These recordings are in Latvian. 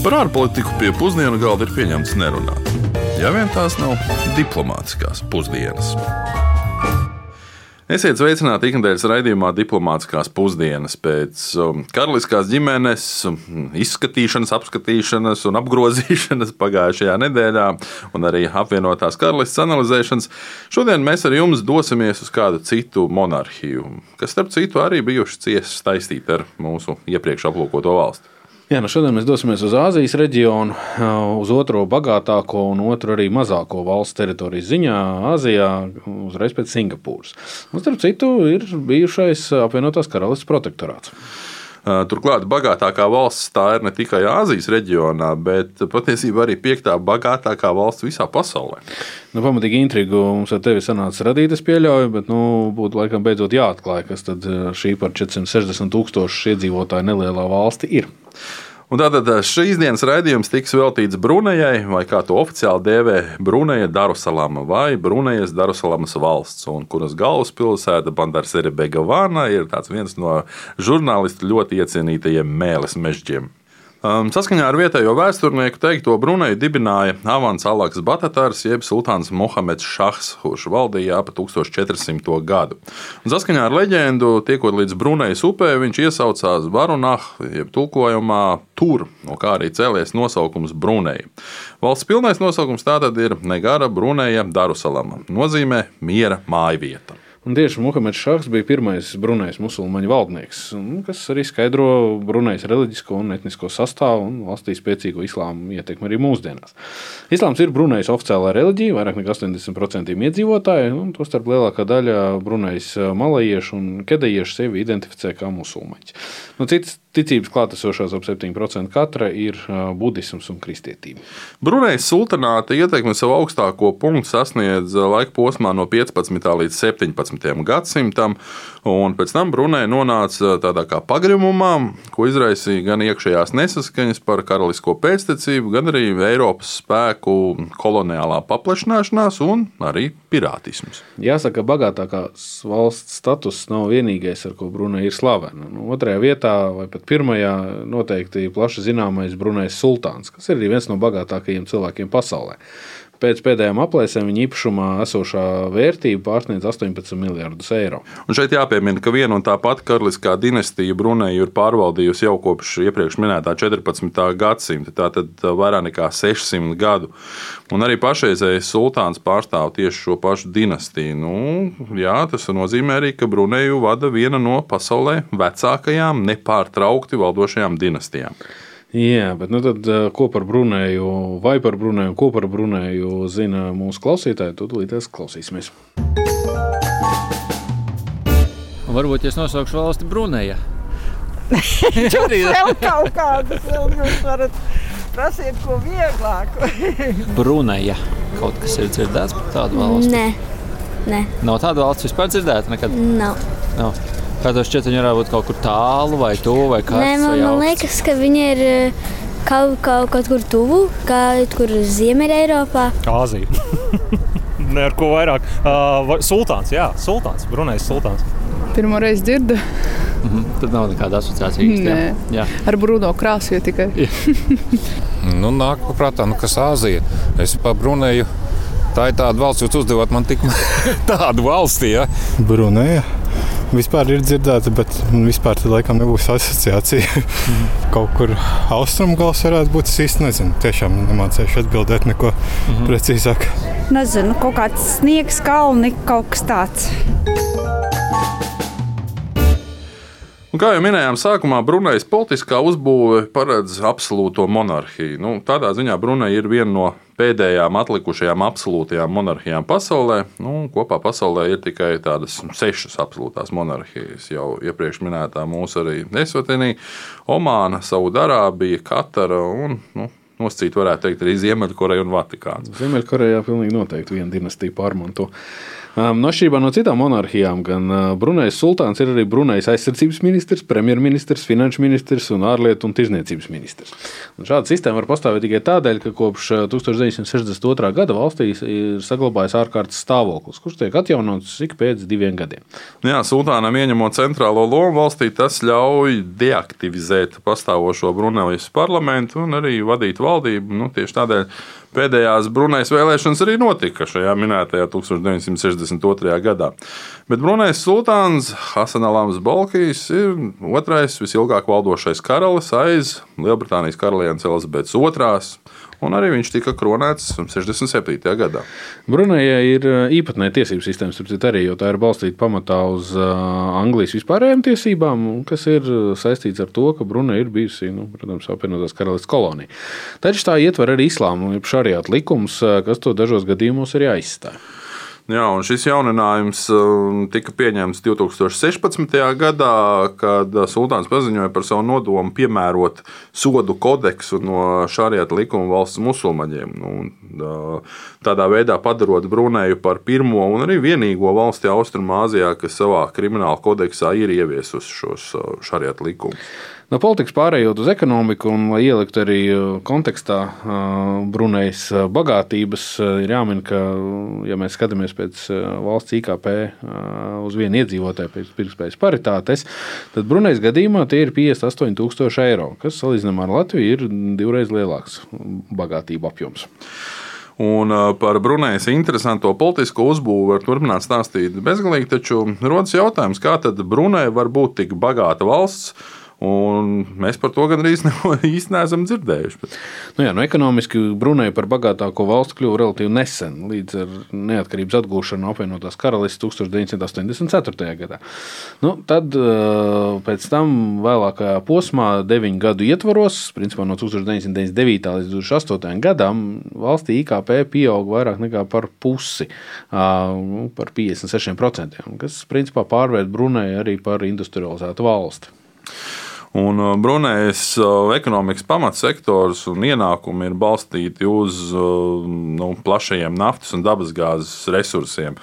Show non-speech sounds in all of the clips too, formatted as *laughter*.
Par ārpolitiku pie pusdienu galda ir pieņemts nerunāt. Ja vien tās nav diplomātiskās pusdienas. Esiet sveicināti ikdienas raidījumā Diplomātiskās pusdienas pēc um, karaliskās ģimenes um, izskatīšanas, apskatīšanas un apgrozīšanas pagājušajā nedēļā, un arī apvienotās karalistes analizēšanas. Šodien mēs ar jums dosimies uz kādu citu monarhiju, kas, starp citu, arī bijuši ciesi saistīti ar mūsu iepriekš aplūkoto valsti. Jā, nu šodien mēs dosimies uz Āzijas reģionu, uz otro bagātāko un otru arī mazāko valsts teritorijas ziņā - Āzijā, uzreiz pēc Singapūras. Un, starp citu, ir bijušais apvienotās karalistes protektorāts. Turklāt bagātākā valsts tā ir ne tikai Āzijas reģionā, bet patiesībā arī piektā bagātākā valsts visā pasaulē. Nu, pamatīgi intrigu mums ar tevi sanāca radīt, es pieļauju, bet nu, būtu laikam beidzot jāatklāj, kas tad šī par 460 tūkstošu iedzīvotāju nelielā valsti ir. Un tātad šīs dienas raidījums tiks veltīts Brunejai, vai kā to oficiāli dēvē, Bruneja Darusalama vai Brunejas Darusalamas valsts, un kuras galvaspilsēta Bandarsere Begavāna ir viens no žurnālistu ļoti iecienītajiem mēles mežģiem. Um, saskaņā ar vietējo vēsturnieku teikto Bruneju dibināja Avans Alaks Batatars, jeb sultāns Mohameds Šahs, kurš valdīja ap 1400. gadu. Un saskaņā ar leģendu, tiekot līdz Brunejas upē, viņš iesaucās Barunah, jeb tulkojumā tur, no kā arī cēlies nosaukums Bruneja. Valsts pilnais nosaukums tātad ir Negara Bruneja Darusalama, nozīmē miera mājvieta. Un tieši Muhameds Šahs bija pirmais Brunējas musulmaņu valdnieks, kas arī skaidro Brunējas reliģisko un etnisko sastāvu un valstī spēcīgo islāmu ietekmi arī mūsdienās. Islāms ir Brunējas oficiālā reliģija, vairāk nekā 80% iedzīvotāji, un tostarp lielākā daļa Brunējas malajiešu un kedajiešu sevi identificē kā musulmaņus. Nu, citas ticības klātesošās ap 7% katra ir budisms un kristietība. Brunējas sultanāta ietekme savu augstāko punktu sasniedz laika posmā no 15. līdz 17. gadsimtam, un pēc tam Brunēja nonāca tādā kā pagrimumā, ko izraisīja gan iekšējās nesaskaņas par karalisko pēctecību, gan arī Eiropas spēku koloniālā paplašināšanās un arī pirātisms. Jāsaka, bagātākās valsts status nav vienīgais, ar ko Brunēja ir slavena. Nu, otrajā vietā, vai pat pirmajā, noteikti plaši zināmais Brunējs Sultāns, kas ir viens no bagātākajiem cilvēkiem pasaulē. Pēc pēdējām aplēsēm viņa īpašumā esošā vērtība pārsniedz 18 miljardus eiro. Un šeit jāpiemina, ka viena un tā pati karaliskā dinastija Brunēju ir pārvaldījusi jau kopš iepriekš minētā 14. gadsimta, tātad vairāk nekā 600 gadu. Un arī pašreizējais sultāns pārstāv tieši šo pašu dinastiju. Nu, jā, tas nozīmē arī, ka Brunēju vada viena no pasaulē vecākajām nepārtraukti valdošajām dinastijām. Jā, bet nu tad, eh, ko par Brunēju, vai par Brunēju, ko par Brunēju zina mūsu klausītāji, tad līdz klausīsimies. Varbūt es nosaukšu valsti Brunēja. *laughs* Tur ir vēl kaut kādas, vēl jūs varat prasīt ko vieglāku. *laughs* Brunēja. Kaut kas ir dzirdēts par tādu valsti? Nē, nē. Nav tāda valsts vispār dzirdēta nekad? Nav. Nav. Kā tas šķiet, viņi varētu būt kaut kur tālu vai tuvu vai kādā Nē, man, man liekas, ka viņi ir eh, kaut, kaut, kaut kur tuvu, kaut kur Ziemeļā Eiropā. Āzija. *laughs* ne ar ko vairāk. Uh, sultāns, jā, sultāns, Brunējs sultāns. Pirmo reizi dzirdu. Mm -hmm. Tad nav nekāda asociācija. Nē, jā. ar brūno krāsu jau tikai. *laughs* nu, nāk prātā, nu, kas Āzija. Es pa Brunēju. Tā ir tāda valsts, jūs uzdevāt man tik *laughs* tādu valsti. Ja? Brunēja vispār ir dzirdēta, bet vispār tā laikam nebūs asociācija. Mm. *laughs* Kaut kur austrumu gals varētu būt. Es īsti nezinu. Tiešām nemācīšu atbildēt neko mm -hmm. precīzāk. Nezinu, kaut kāds sniegs, kalni, kaut kas tāds. Un kā jau minējām, sākumā Brunējas politiskā uzbūve paredz absolūto monarhiju. Nu, tādā ziņā Brunei ir viena no pēdējām atlikušajām absolūtajām monarhijām pasaulē. Nu, kopā pasaulē ir tikai tādas sešas absolūtās monarhijas. Jau iepriekš minētā mūsu arī Nesvatenī, Omāna, Saudārābija, Katara un nu, nosacīt, varētu teikt, arī Ziemeļkoreja un Vatikāns. Ziemeļkorejā pilnīgi noteikti viena dinastija pārmanto. Um, no šķirībā no citām monarhijām, gan uh, Brunejas sultāns ir arī Brunejas aizsardzības ministrs, premjerministrs, finanšu ministrs un ārlietu un tirzniecības ministrs. Un šāda sistēma var pastāvēt tikai tādēļ, ka kopš 1962. gada valstī ir saglabājis ārkārtas stāvoklis, kurš tiek atjaunots ik pēc diviem gadiem. Jā, sultānam ieņemot centrālo lomu valstī, tas ļauj deaktivizēt pastāvošo Brunejas parlamentu un arī vadīt valdību. Nu, tieši tādēļ Pēdējās Brunējas vēlēšanas arī notika šajā minētajā 1962. gadā. Bet Brunējas sultāns Hasanalams Balkijs ir otrais visilgāk valdošais karalis aiz Lielbritānijas karalienes Elizabetes II un arī viņš tika kronēts 67. gadā. Brunejai ir īpatnēja tiesību sistēma, arī, jo tā ir balstīta pamatā uz Anglijas vispārējām tiesībām, kas ir saistīts ar to, ka Bruneja ir bijusi, nu, protams, apvienotās karalistes kolonija. Taču tā ietver arī islāmu, jeb šariātu likums, kas to dažos gadījumos arī aizstāja. Jā, un šis jauninājums um, tika pieņemts 2016. gadā, kad sultāns paziņoja par savu nodomu piemērot sodu kodeksu no šārieta likuma valsts musulmaņiem. Nu, tādā veidā padarot Brunēju par pirmo un arī vienīgo valsti Austrumāzijā, kas savā krimināla kodeksā ir ieviesusi šos šārieta likumus. No politikas pārējot uz ekonomiku, un lai ieliktu arī uh, kontekstā uh, Brunējas uh, bagātības, ir jāmin, ka, ja mēs skatāmies pēc valsts IKP uz vienu iedzīvotāju pēc pirktspējas paritātes, tad Brunējas gadījumā tie ir 58,000 eiro, kas salīdzinājumā ar Latviju ir divreiz lielāks bagātību apjoms. Un par Brunējas interesanto politisko uzbūvi var turpināt stāstīt bezgalīgi, taču rodas jautājums, kā tad Brunēja var būt tik bagāta valsts, mēs par to gandrīz *laughs* īsti neesam dzirdējuši. Bet. Nu jā, nu ekonomiski Brunei par bagātāko valstu kļuva relatīvi nesen, līdz ar neatkarības atgūšanu apvienotās karalistes 1984. gadā. Nu, tad pēc tam vēlākajā posmā, deviņu gadu ietvaros, principā no 1999. līdz 2008. gadam, valstī IKP pieauga vairāk nekā par pusi, nu, par 56%, kas principā pārvērt Brunei arī par industrializētu valsti. Un uh, Brunējas uh, ekonomikas pamatsektors un ienākumi ir balstīti uz uh, nu, plašajiem naftas un dabasgāzes resursiem.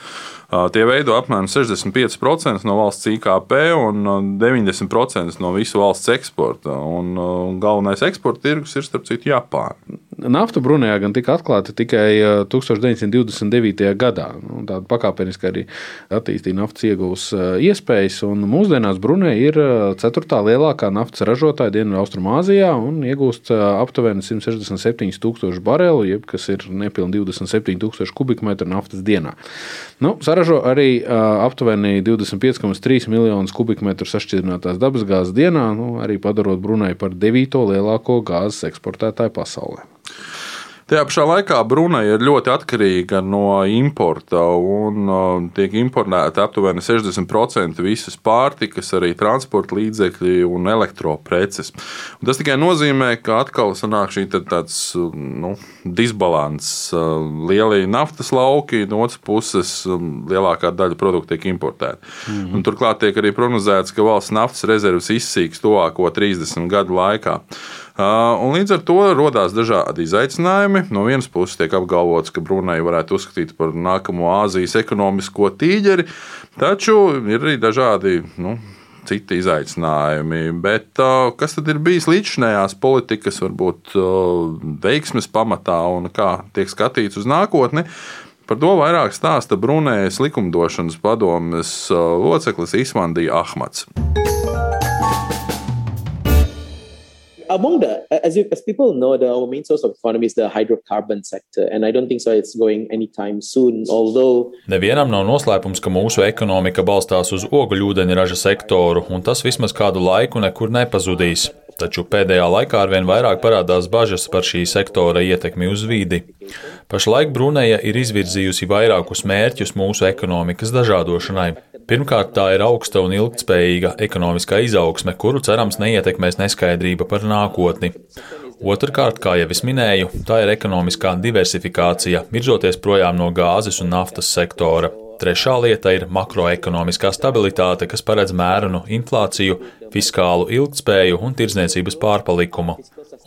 Tie veido apmēram 65% no valsts IKP un 90% no visu valsts eksporta. Un galvenais eksporta tirgus ir starp citu Japāna. Nafta Brunejā gan tika atklāta tikai 1929. gadā. Nu, tāda pakāpeniski arī attīstīja naftas iegūs iespējas. Mūsdienās Bruneja ir ceturtā lielākā naftas ražotāja Dienvidu-Austrumāzijā un iegūst aptuveni 167 tūkstošu barelu, jeb kas ir nepilnīgi 27 tūkstoši kubikmetru naftas dienā. Nu, saražo arī aptuveni 25,3 miljonus kubikmetru sašķidrinātās dabasgāzes dienā, nu, arī padarot Brunei par devīto lielāko gāzes eksportētāju pasaulē. Tajā pašā laikā Brunei ir ļoti atkarīga no importa un uh, tiek importēta aptuveni 60% visas pārtikas, arī transporta līdzekļi un elektropreces. Un tas tikai nozīmē, ka atkal sanāk šī tāds nu, disbalans. Uh, lielie naftas lauki, no otras puses um, lielākā daļa produktu tiek importēta. Mm -hmm. Turklāt tiek arī prognozēts, ka valsts naftas rezerves izsīks tuvāko 30 gadu laikā. Un līdz ar to radās dažādi izaicinājumi. No vienas puses tiek apgalvots, ka Brunei varētu uzskatīt par nākamo Āzijas ekonomisko tīģeri, taču ir arī dažādi. Nu, citi izaicinājumi. Bet, kas tad ir bijis līdzinājās politikas, varbūt veiksmes pamatā un kā tiek skatīts uz nākotni? Par to vairāk stāsta Brunējas likumdošanas padomes loceklis Ismandija Ahmads. Among the as you as people know the our main source of economy is the hydrocarbon sector and i don't think so it's going anytime soon although Nevienam nav noslēpums, ka mūsu ekonomika balstās uz ogļūdeņraža sektoru, un tas vismaz kādu laiku nekur nepazudīs. Taču pēdējā laikā arvien vairāk parādās bažas par šī sektora ietekmi uz vidi. Pašlaik Bruneja ir izvirzījusi vairākus mērķus mūsu ekonomikas dažādošanai. Pirmkārt, tā ir augsta un ilgspējīga ekonomiskā izaugsme, kuru cerams neietekmēs neskaidrība par nākotni. Otrakārt, kā jau es minēju, tā ir ekonomiskā diversifikācija, virzoties projām no gāzes un naftas sektora. Trešā lieta ir makroekonomiskā stabilitāte, kas paredz mērenu inflāciju, fiskālu ilgtspēju un tirdzniecības pārpalikumu.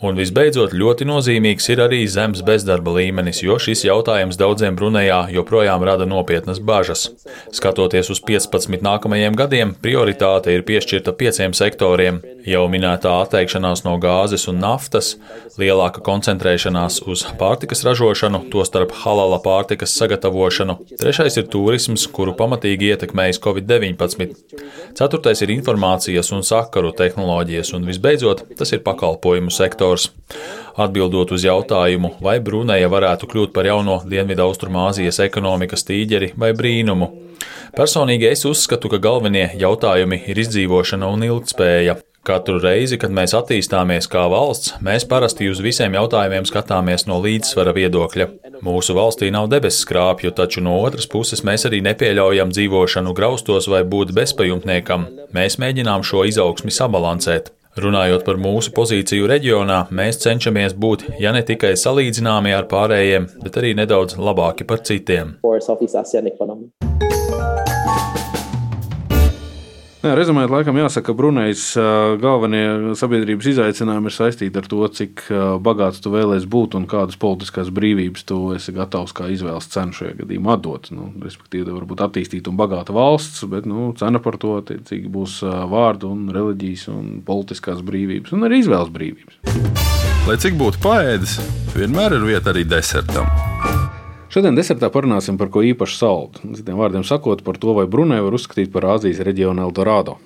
Un visbeidzot, ļoti nozīmīgs ir arī zemes bezdarba līmenis, jo šis jautājums daudziem Brunejā joprojām rada nopietnas bažas. Skatoties uz 15 nākamajiem gadiem, prioritāte ir piešķirta pieciem sektoriem - jau minētā atteikšanās no gāzes un naftas, lielāka koncentrēšanās uz pārtikas ražošanu, tostarp halala pārtikas sagatavošanu. Trešais ir turisms, kuru pamatīgi ietekmējis Covid-19. Ceturtais ir informācijas un sakaru tehnoloģijas, un visbeidzot, tas ir pakalpojumu sektors. Atbildot uz jautājumu, vai Brunēja varētu kļūt par jauno Dienvidu-Austrumāzijas ekonomikas tīģeri vai brīnumu. Personīgi es uzskatu, ka galvenie jautājumi ir izdzīvošana un ilgtspēja. Katru reizi, kad mēs attīstāmies kā valsts, mēs parasti uz visiem jautājumiem skatāmies no līdzsvara viedokļa. Mūsu valstī nav debesu skrāpju, taču no otras puses mēs arī nepieļaujam dzīvošanu graustos vai būt bezpajumtniekam. Mēs mēģinām šo izaugsmi sabalansēt. Runājot par mūsu pozīciju reģionā, mēs cenšamies būt ja ne tikai salīdzināmi ar pārējiem, bet arī nedaudz labāki par citiem. Jā, rezumēt, laikam jāsaka, ka Brunejs galvenie sabiedrības izaicinājumi ir saistīti ar to, cik bagāts tu vēlēsies būt un kādas politiskās brīvības tu esi gatavs kā izvēles cenu šajā gadījumā atdot. Nu, respektīvi, tā var būt attīstīta un bagāta valsts, bet nu, cena par to cik būs vārdu un reliģijas un politiskās brīvības un arī izvēles brīvības. Lai cik būtu paēdis, vienmēr ir vieta arī desertam. Šodien desertā parunāsim par ko īpaši saldu. Citiem vārdiem sakot, par to, vai Brunei var uzskatīt par Āzijas reģionu Eldorado.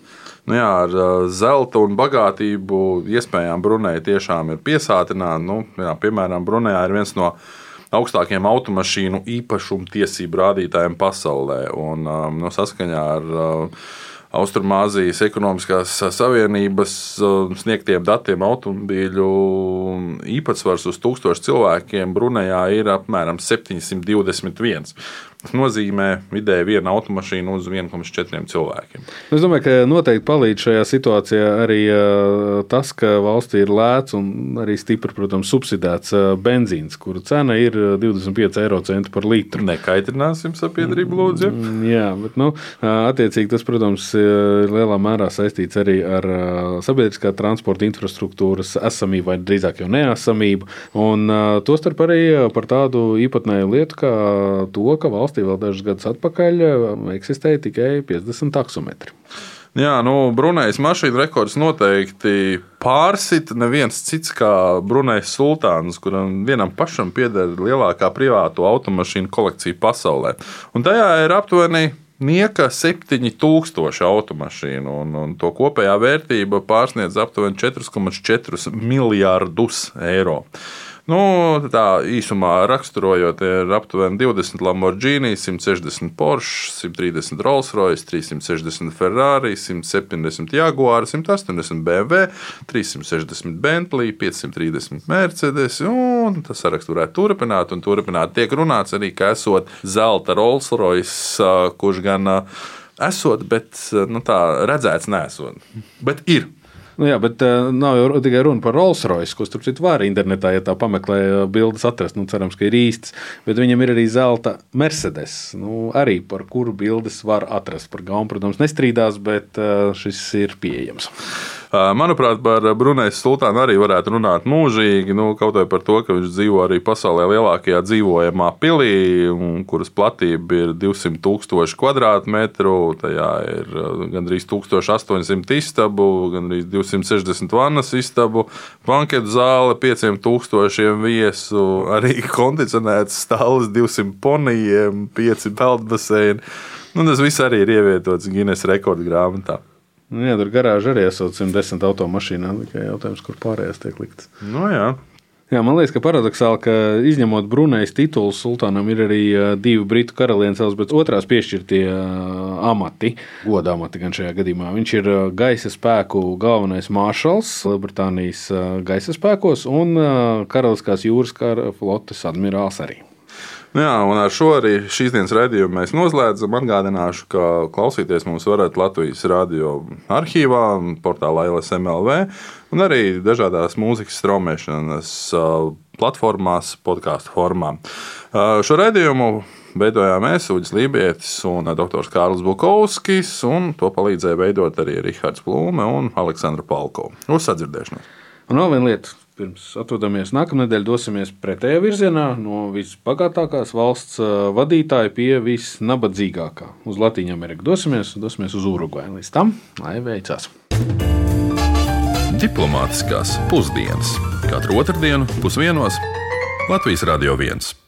Nu jā, ar zelta un bagātību iespējām Brunei tiešām ir piesātināta. Nu, jā, piemēram, Brunejā ir viens no augstākiem automašīnu īpašumu tiesību rādītājiem pasaulē. Un, nu, saskaņā ar Austrumāzijas ekonomiskās savienības sniegtiem datiem automobīļu īpatsvars uz tūkstošu cilvēkiem Brunejā ir apmēram 721. Tas nozīmē vidēji viena automašīna uz 1,4 cilvēkiem. Es domāju, ka noteikti palīdz šajā situācijā arī tas, ka valstī ir lēts un arī stipri, protams, subsidēts benzīns, kuru cena ir 25 eiro centi par litru. Nekaitināsim sabiedrību, lūdzu. Mm, jā, bet, nu, attiecīgi tas, protams, ir lielā mērā saistīts arī ar sabiedriskā transporta infrastruktūras esamību vai drīzāk jau neesamību. Un tostarp arī par tādu īpatnēju lietu kā to, ka valsts valstī vēl dažus gadus atpakaļ eh, eksistēja tikai 50 taksometri. Jā, nu, Brunējas mašīnu rekords noteikti pārsita neviens cits kā Brunējas sultāns, kuram vienam pašam pieder lielākā privāto automašīnu kolekcija pasaulē. Un tajā ir aptuveni nieka 7000 automašīnu, un, un to kopējā vērtība pārsniedz aptuveni 4,4 miljārdus eiro. Nu, tā īsumā raksturojot, ir aptuveni 20 Lamborghini, 160 Porsche, 130 Rolls Royce, 360 Ferrari, 170 Jaguar, 180 BMW, 360 Bentley, 530 Mercedes. Un tas saraksts varētu turpināt, un turpināt. Tiek runāts arī, ka esot zelta Rolls Royce, kurš gan esot, bet nu, tā redzēts nesot. Bet ir. Nu, jā, bet uh, nav jau tikai runa par Rolls Royce, ko starp citu var internetā, ja tā pameklē eh, bildes atrast. Nu, cerams, ka ir īsts. Bet viņam ir arī zelta Mercedes, nu, arī par kuru bildes var atrast. Par gaunu, protams, nestrīdās, bet uh, šis ir pieejams. Manuprāt, par Brunēs sultānu arī varētu runāt mūžīgi. Nu, kaut vai par to, ka viņš dzīvo arī pasaulē lielākajā dzīvojamā pilī, kuras platība ir 200 tūkstoši kvadrātmetru. Tajā ir gandrīz 1800 istabu, gandrīz 260 vannas istabu, banketu zāle, 5000 viesu, arī kondicionēts stāvs 200 ponijiem, 5 peldbaseini. Nu, tas viss arī ir ievietots Guinness rekordu grāmatā. Nu, jā, tur garāžā arī esot 110 automašīnām. Tikai jautājums, kur pārējās tiek liktas. Nu, jā. Jā, man liekas, ka paradoxāli, ka izņemot Brunējas titulu, sultānam ir arī divi britu karalienes Elizabetes otrās piešķirtie amati, goda amati gan šajā gadījumā. Viņš ir gaisa spēku galvenais maršals Lielbritānijas gaisa spēkos un Karaliskās jūras kara flotes admirāls arī. Nu jā, un ar šo arī šīs dienas raidījumu mēs noslēdzam. Atgādināšu, ka klausīties mums varat Latvijas radio arhīvā, portālā LSMLV un arī dažādās mūzikas straumēšanas platformās, podkāstu formā. Šo raidījumu veidojām mēs, Uģis Lībijams un dr. Kārlis Bukovskis, un to palīdzēja veidot arī Rihards Plūme un Aleksandra Palko. Uz sadzirdēšanos! Un vēl viena lieta. Pirms atrodamies nākamnedēļ, dosimies pretējā virzienā no visbagātākās valsts vadītāja pie visnabadzīgākā. Uz Latviju Ameriku dosimies, dosimies uz Urugvaju. Līdz tam, lai veicas! Diplomātiskās pusdienas katru otrdienu pusdienos Latvijas Radio 1.